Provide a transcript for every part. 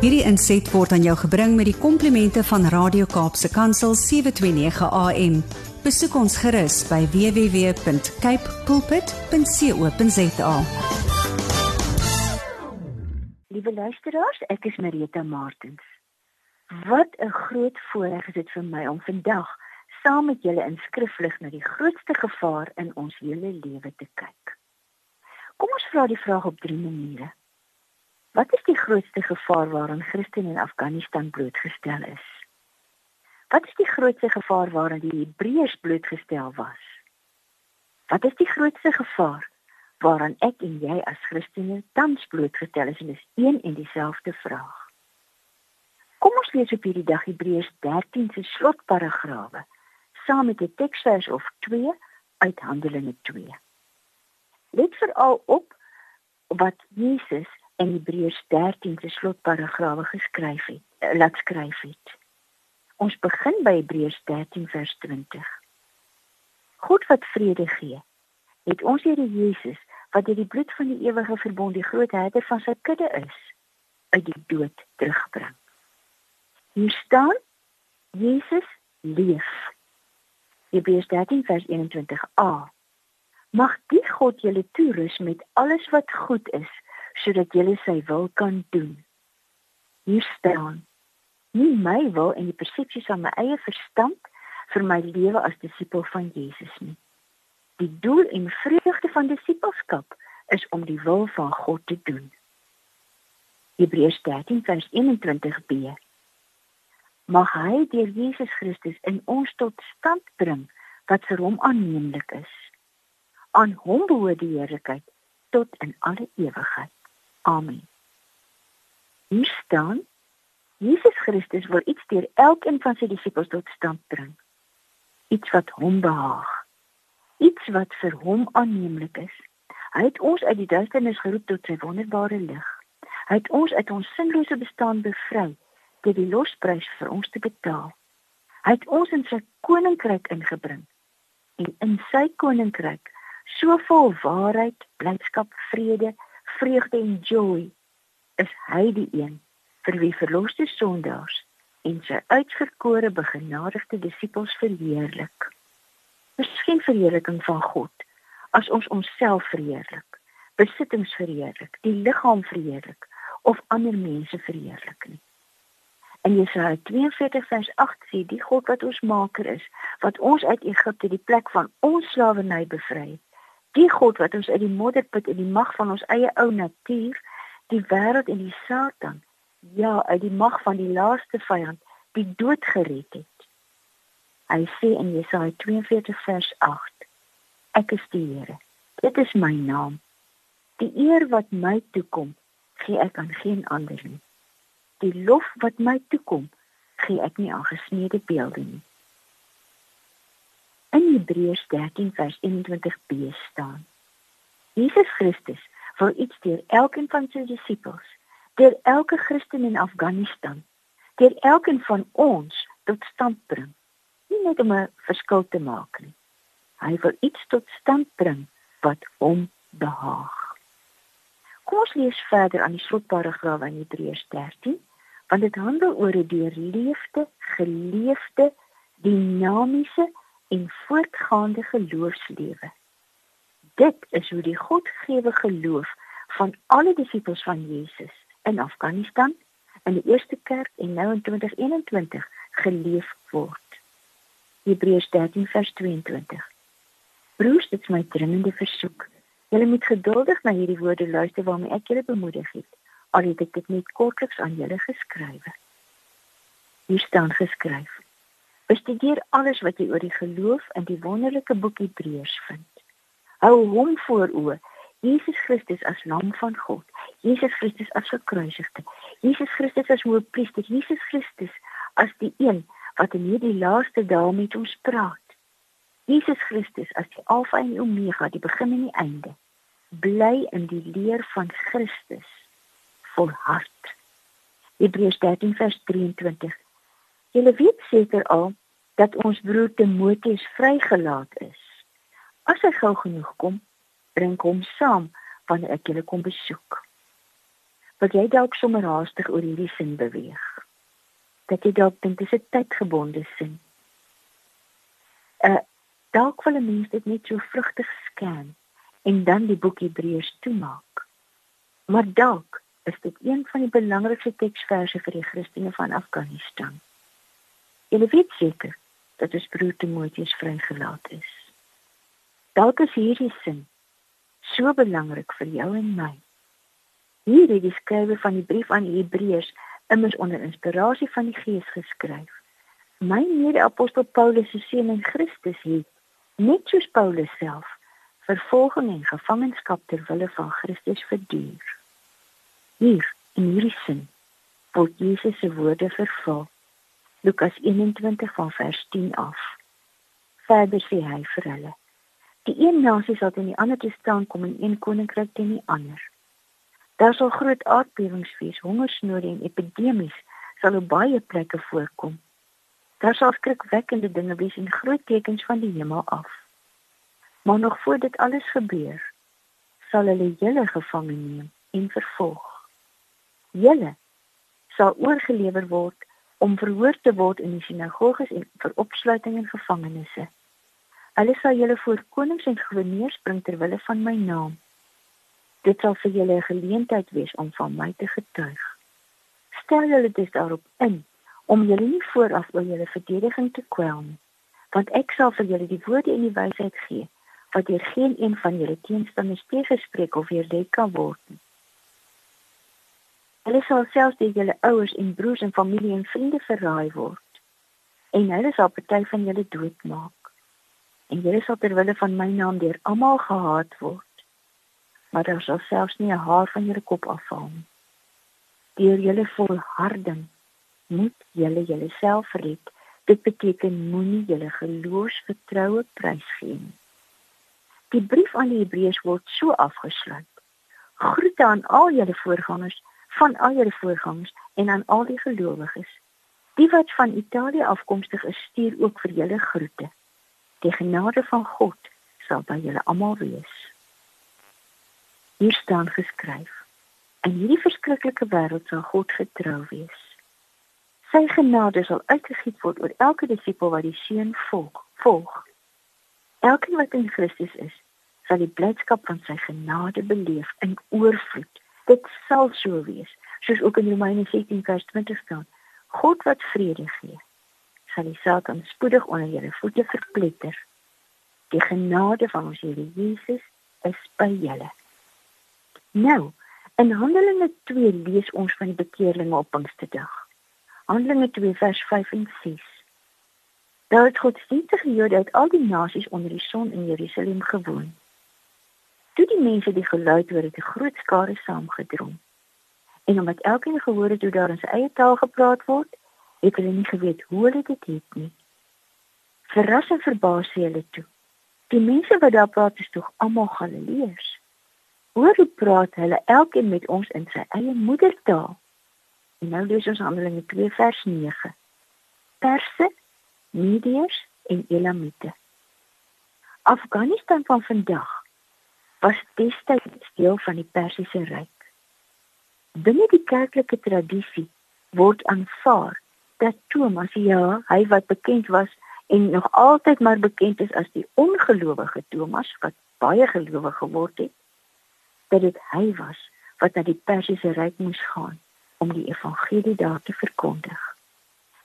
Hierdie inset word aan jou gebring met die komplimente van Radio Kaapse Kansel 729 AM. Besoek ons gerus by www.cape pulpit.co.za. Liewe luisteraars, ek is Marita Martins. Wat 'n groot voorreg is dit vir my om vandag saam met julle in skriflig na die grootste gevaar in ons hele lewe te kyk. Kom ons vra die vraag op drie maniere. Wat is die grootste gevaar waaraan Christene in Afghanistan blootgestel is? Wat is die grootste gevaar waaraan die Hebreërs blootgestel was? Wat is die grootste gevaar waaraan ek en jy as Christene tans blootgestel is? En dis een en dieselfde vraag. Kom ons lees op hierdie dag Hebreërs 13 se slotparagrawe saam met 'n teksvers of 2 uit Handelinge 2. Let veral op wat Jesus in Hebreërs 13 se slotparagrawe geskryf het, eh, laat skryf het. Ons begin by Hebreërs 13 vers 20. God wat vrede gee, het ons Here Jesus wat deur die bloed van die ewige verbond die groot herder van sy kudde is, uit die dood teruggebring. Hier staan Jesus leef. Hebreërs 13 vers 21a. Mag die God julle toerus met alles wat goed is sodat jy sy wil kan doen. Hier staan: Nie my wil en die persepsies van my eie verstand vir my lewe as disipel van Jesus nie. Die doel en vreugde van disipelskap is om die wil van God te doen. Hebreërs 13 vers 21b. Mag hy deur Jesus Christus in ons tot stand bring wat vir hom aanneemlik is. Aan hom behoort die heerlikheid tot in alle ewigheid. Amen. Hier staan Jesus Christus wil iets deur elkeen van sy disippels tot stand bring. Iets wat hom behaag. Iets wat vir hom aanneemlik is. Hy het ons uit die duisternis geroep tot sy wonderbare lig. Hy het ons uit ons sinlose bestaan bevry deur die losprys vir ons te betaal. Hy het ons in sy koninkryk ingebring. En in sy koninkryk so vol waarheid, blydskap, vrede, vreugde en joy is hy die een vir wie verloste sondaars en sy uitverkore begenadigde disippels verheerlik. Miskien verheerliking van God as ons onsself verheerlik, besittings verheerlik, die liggaam verheerlik of ander mense verheerlik nie. En Jesaja 42 vers 8 sê die God wat ons maker is, wat ons uit Egipte die plek van ons slawerny bevry het, Die God wat ons uit die modderput en die mag van ons eie ou natuur, die wêreld en die Satan, ja, uit die mag van die laaste vyand, die dood gered het. Hy sê in Jesaja 42 vers 8: Ek is die Here. Dit is my naam. Die eer wat my toekom, gee ek aan geen ander nie. Die lof wat my toekom, gee ek nie aan gesneede beelde nie. In Hebreërs 13 vers 21b staan: Jesus Christus wil iets deur elkeen van sy disippels, deur elke Christen in Afghanistan, deur elkeen van ons tot stand bring. Nie net om 'n verskil te maak nie. Hy wil iets tot stand bring wat hom behaag. Kom ons lees verder aan die slotparagraaf in Hebreërs 13, want dit handel oor 'n deurleefde, geleefde, dinamiese en voortgaande geloofslewe. Dit is hoe die Godgegewe geloof van alle disippels van Jesus in Afghanistan in die eerste kerk en nou in 2021 geleef word. Hebreërs 13 vers 22. Broers, dit is my dringende versoek. Julle moet geduldig na hierdie woorde luister waarmee ek julle bemoedig het. Al het ek dit net kortliks aan julle geskryf. Hier staan geskryf: Bestudeer alles wat jy oor die geloof in die wonderlike boek Hebreërs vind. Hou hom voor oë, Jesus Christus as lam van God, Jesus Christus as gekruisigde, Jesus Christus as hoëpriester, Jesus Christus as die een wat in hierdie laaste dae met ons praat. Jesus Christus as die Alfa en die Omega, die begin en die einde. Bly in die leer van Christus volhard. Hebreërs 13 vers 23 Julle weet seker al dat ons broer Timoteus vrygelaat is. As hy gou genoeg kom, bring hom saam wanneer ek julle kom besoek. wat jy dalk sommer haastig oor hierdie sin beweeg. Dat jy dalk dink dis 'n tydgebonde sin. Uh dalk wil 'n mens dit net so vrugtig scan en dan die boek Hebreërs toemaak. Maar dalk is dit een van die belangrikste teksverse vir die Christene van Afghanistan. Jy weet seker dat ons broer Timoteus vrygelaat is. Dalk is hierdie sin so belangrik vir jou en my Hier het die skrywer van die brief aan die Hebreërs immers onder inspirasie van die Gees geskryf. My mede-apostel Paulus se seun in Christus het, net soos Paulus self, vervolging en gevangenskap ter wille van Christus verduur. Hier in hierdie sin word Jesus se woorde vervul. Lukas 21 van vers 10 af. Verder sê hy vir hulle: Die een nasie sal teen die ander te staan kom en een koninkryk teen die ander. Daar sal groot aardbewings wees, hongersnood en epidemies sal op baie plekke voorkom. Daar sal skrikwekkende dinge wees en groot tekens van die hemel af. Maar nog voor dit alles gebeur, sal hulle julle gevange neem en vervolg. Julle sal oorgelewer word om verhoor te word in die sinagoges en vir opsluiting in gevangenisse. Hulle sal julle voor konings en goewerneurs bring ter wille van my naam Dit sal vir julle 'n geleentheid wees om van my te getuig. Stel julle dit daarop in om julle nie vooraf oor julle verdediging te kwel nie, want ek sal vir julle die woorde en die wysheid gee wat deur geen een van julle teenstanders teëgespreek of weerlê kan word nie. Hulle sal selfs deur julle ouers en broers en familie en vriende verraai word en hulle sal party van julle doodmaak. En julle sal ter wille van my naam deur almal gehaat word maar daar sal selfs nie 'n haar van julle kop afval nie. Deur julle volharding moet julle julleself red. Dit beteken moenie julle geloofsvertroue prysgee nie. Die brief aan die Hebreërs word so afgesluit. Groete aan al julle voorgangers, van al julle voorgangers en aan al die gelowiges. Die wat van Italië afkomstig is, stuur ook vir julle groete. Die genade van God sal by julle almal wees hier staan geskryf. In hierdie verskriklike wêreld sal God getrou wees. Sy genade sal uitgegiet word oor elke disipel wat die seun volg. Volg. Elkeen wat in Christus is, sal die blydskap van sy genade beleef in oorvloed. Dit sal so wees, soos ook in Romeine 16:20 staan. God wat vrede gee, sal die Satan spoedig onder julle voete verpletter. Die genade van ons Here Jesus is by julle. Nou, in Handelinge 2 lees ons van die bekeerlinge op Pinksterdag. Handelinge 2 vers 5 en 6. Daar het godsdienstige Jode uit al die nasies onder die son in Jerusalem gewoon. Toe die mense die geluid hoor, het 'n groot skare saamgedrom. En omdat elkeen gehoor het hoe daar in sy eie taal gepraat word, het hulle nie geweet hoe hulle dit het nie. Verras en verbaas hulle toe. Die mense wat daar praat is tog almal Galileërs. Hoor hoe praat hulle elkeen met ons in sy eie moedertaal. En nou lees ons Handelinge 2 vers 9. Perse, Mediërs en Elamite. Afghanistan van vandag was destyds deel van die Persiese ryk. Binne die kerklike tradisie word aanvaar dat Thomas, ja, hy wat bekend was en nog altyd maar bekend is as die ongelowige Thomas wat baie gelowig geword het, dat dit hy was wat na die Persiese ryk moes gaan om die evangelie daar te verkondig.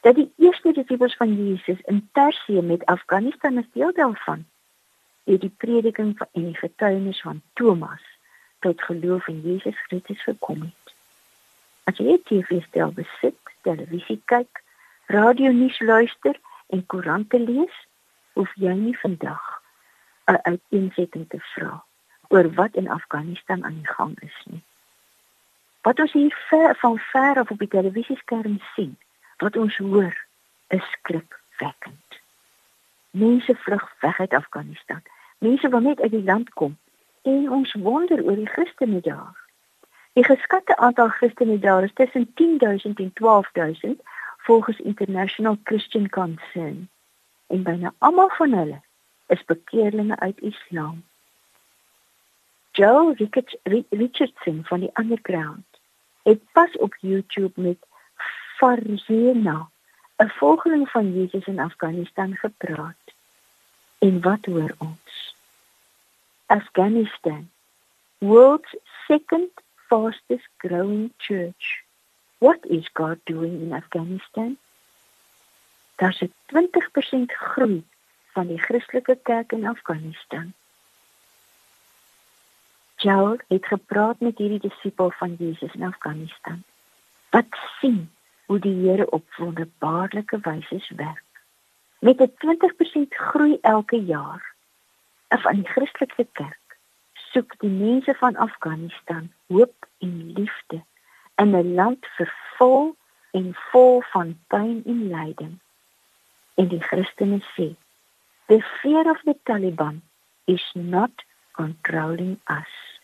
Dat die eerste disippels van Jesus in Persië met Afghanistan as deel daarvan het die prediking en die getuienis van Thomas tot geloof in Jesus Christus gekom het. As jy dit verstel besit, televisie kyk, radio nuus luister en koerante lees, hoef jy nie vandag 'n uiteensetting te vra oor wat in Afghanistan aan die gang is nie. Wat ons hier ver van ver af op die televisieskerm sien, wat ons hoor, is skrikwekkend. Mense vlug weg uit Afghanistan. Mense wil net uit die land kom en ons wonder oor die Christene daar. Die geskatte aantal Christene daar is tussen 10000 en 12000 volgens International Christian Concern. En byna almal van hulle is bekeerlinge uit Islam. Joe Richardson van die Underground het pas op YouTube met Farzena, 'n volgeling van Jesus in Afghanistan gepraat. En wat hoor ons? Afghanistan, world's second fastest growing church. What is God doing in Afghanistan? Daar's 'n 20% groei van die Christelike kerk in Afghanistan. Joel het gepraat met hierdie disipel van Jesus in Afghanistan. Wat sien hoe die Here op wonderbaarlike wyse werk. Met 'n 20% groei elke jaar van die Christelike kerk soek die mense van Afghanistan hoop en liefde in 'n land vervul en vol van pyn en lyding. En die Christene sê, "The fear of the Taliban is not controlling us."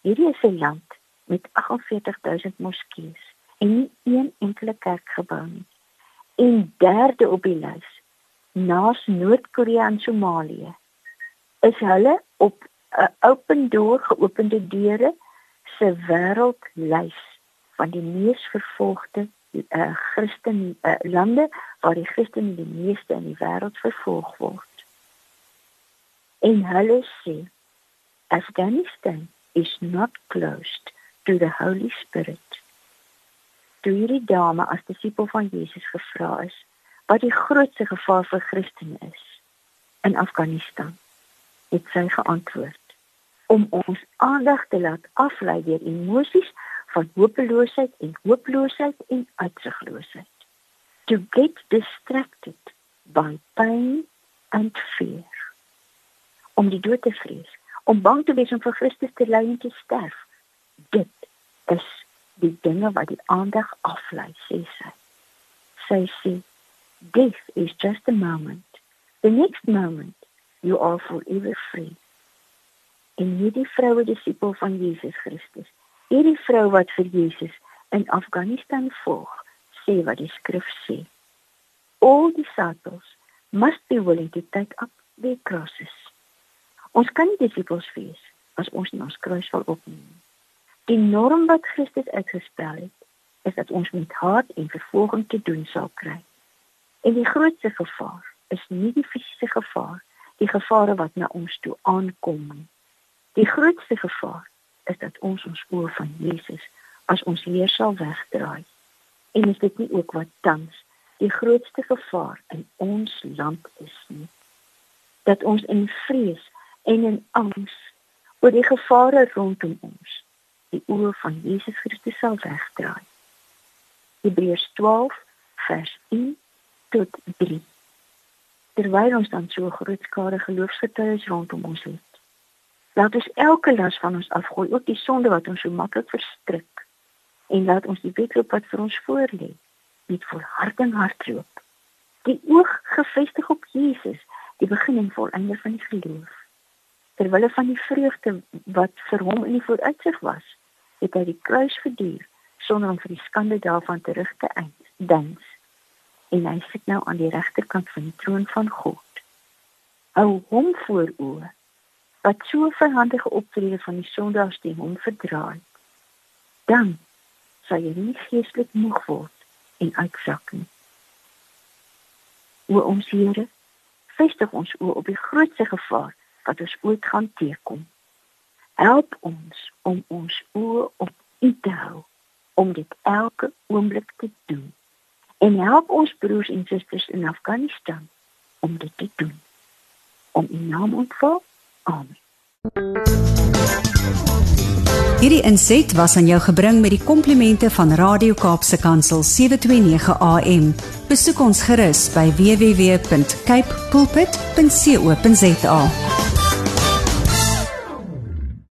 Hierdie is 'n land met 48000 moskeeë en nie een enkele kerk gebou nie. En derde op die lys, naas Noord-Korea en Somalië, is hulle op 'n open door geopende deure se wêreldlys van die mees vervolgde uh, Christen uh, lande waar die Christene die meeste in die wêreld vervolg word. En hulle sê Afghanistan is not closed to the Holy Spirit toe hierdie dame as disipel van Jesus gevra is wat die grootste gevaar vir Christene is in Afghanistan, het sy geantwoord om ons aandag te laat aflei deur emosies van hopeloosheid en hooploosheid en uitsigloosheid. To get distracted by pain and fear. Om die dood te vrees, om bang te wees om vir Christus te ly en te sterf. Dit is die dinge wat die aandag aflei, sê sy. Sy sê, "This is just a moment. The next moment you are forever free." En hierdie vroue disipel van Jesus Christus, hierdie vrou wat vir Jesus in Afghanistan volg, sê wat die skrif sê. All disciples must be willing to take up their crosses. Ons kan nie disipels wees as ons nie ons kruis wil opneem. Die norm wat Christus uitgespel het, is dat ons met haat en vervolging te doen sal kry. En die grootste gevaar is nie die fisiese gevaar, die gevare wat na ons toe aankom nie. Die grootste gevaar is dat ons ons oor van Jesus as ons leer sal wegdraai. En is dit nie ook wat tans die grootste gevaar in ons land is nie? Dat ons in vrees en in angs oor die gevare rondom ons die oë van Jesus Christus sal wegdraai. Hebreërs 12 vers 1 tot 3. Terwyl ons dan so groot skare geloofsgetuies rondom ons het, laat ons elke las van ons afgooi, ook die sonde wat ons so maklik verstrik, en laat ons die wedloop wat vir ons voorlê, met volharding hardloop. Die oog gefestig op Jesus, die begin en volëinde van die geloof. Terwyl van die vreugde wat vir hom in die vooruitsig was, het hy die kruis verduur sonder om vir die skande daarvan terug te eindens. En hy sit nou aan die regterkant van die troon van God. Hou hom voor oë wat so verhandige optrede van die sondaars teen hom verdraai. Dan sal jy nie geestelik moeg word en uitsak nie. O ons Here, vestig ons oë op die grootste gevaar wat ons ooit gaan teekom help ons om ons oë op U te hou om dit elke oomblik te doen. En help ons broers en susters in Afghanistan om dit te doen. Om U naam ontval. Amen. Hierdie inset was aan jou gebring met die komplimente van Radio Kaapse Kansel 729 AM. Besoek ons gerus by www.cape pulpit.co.za.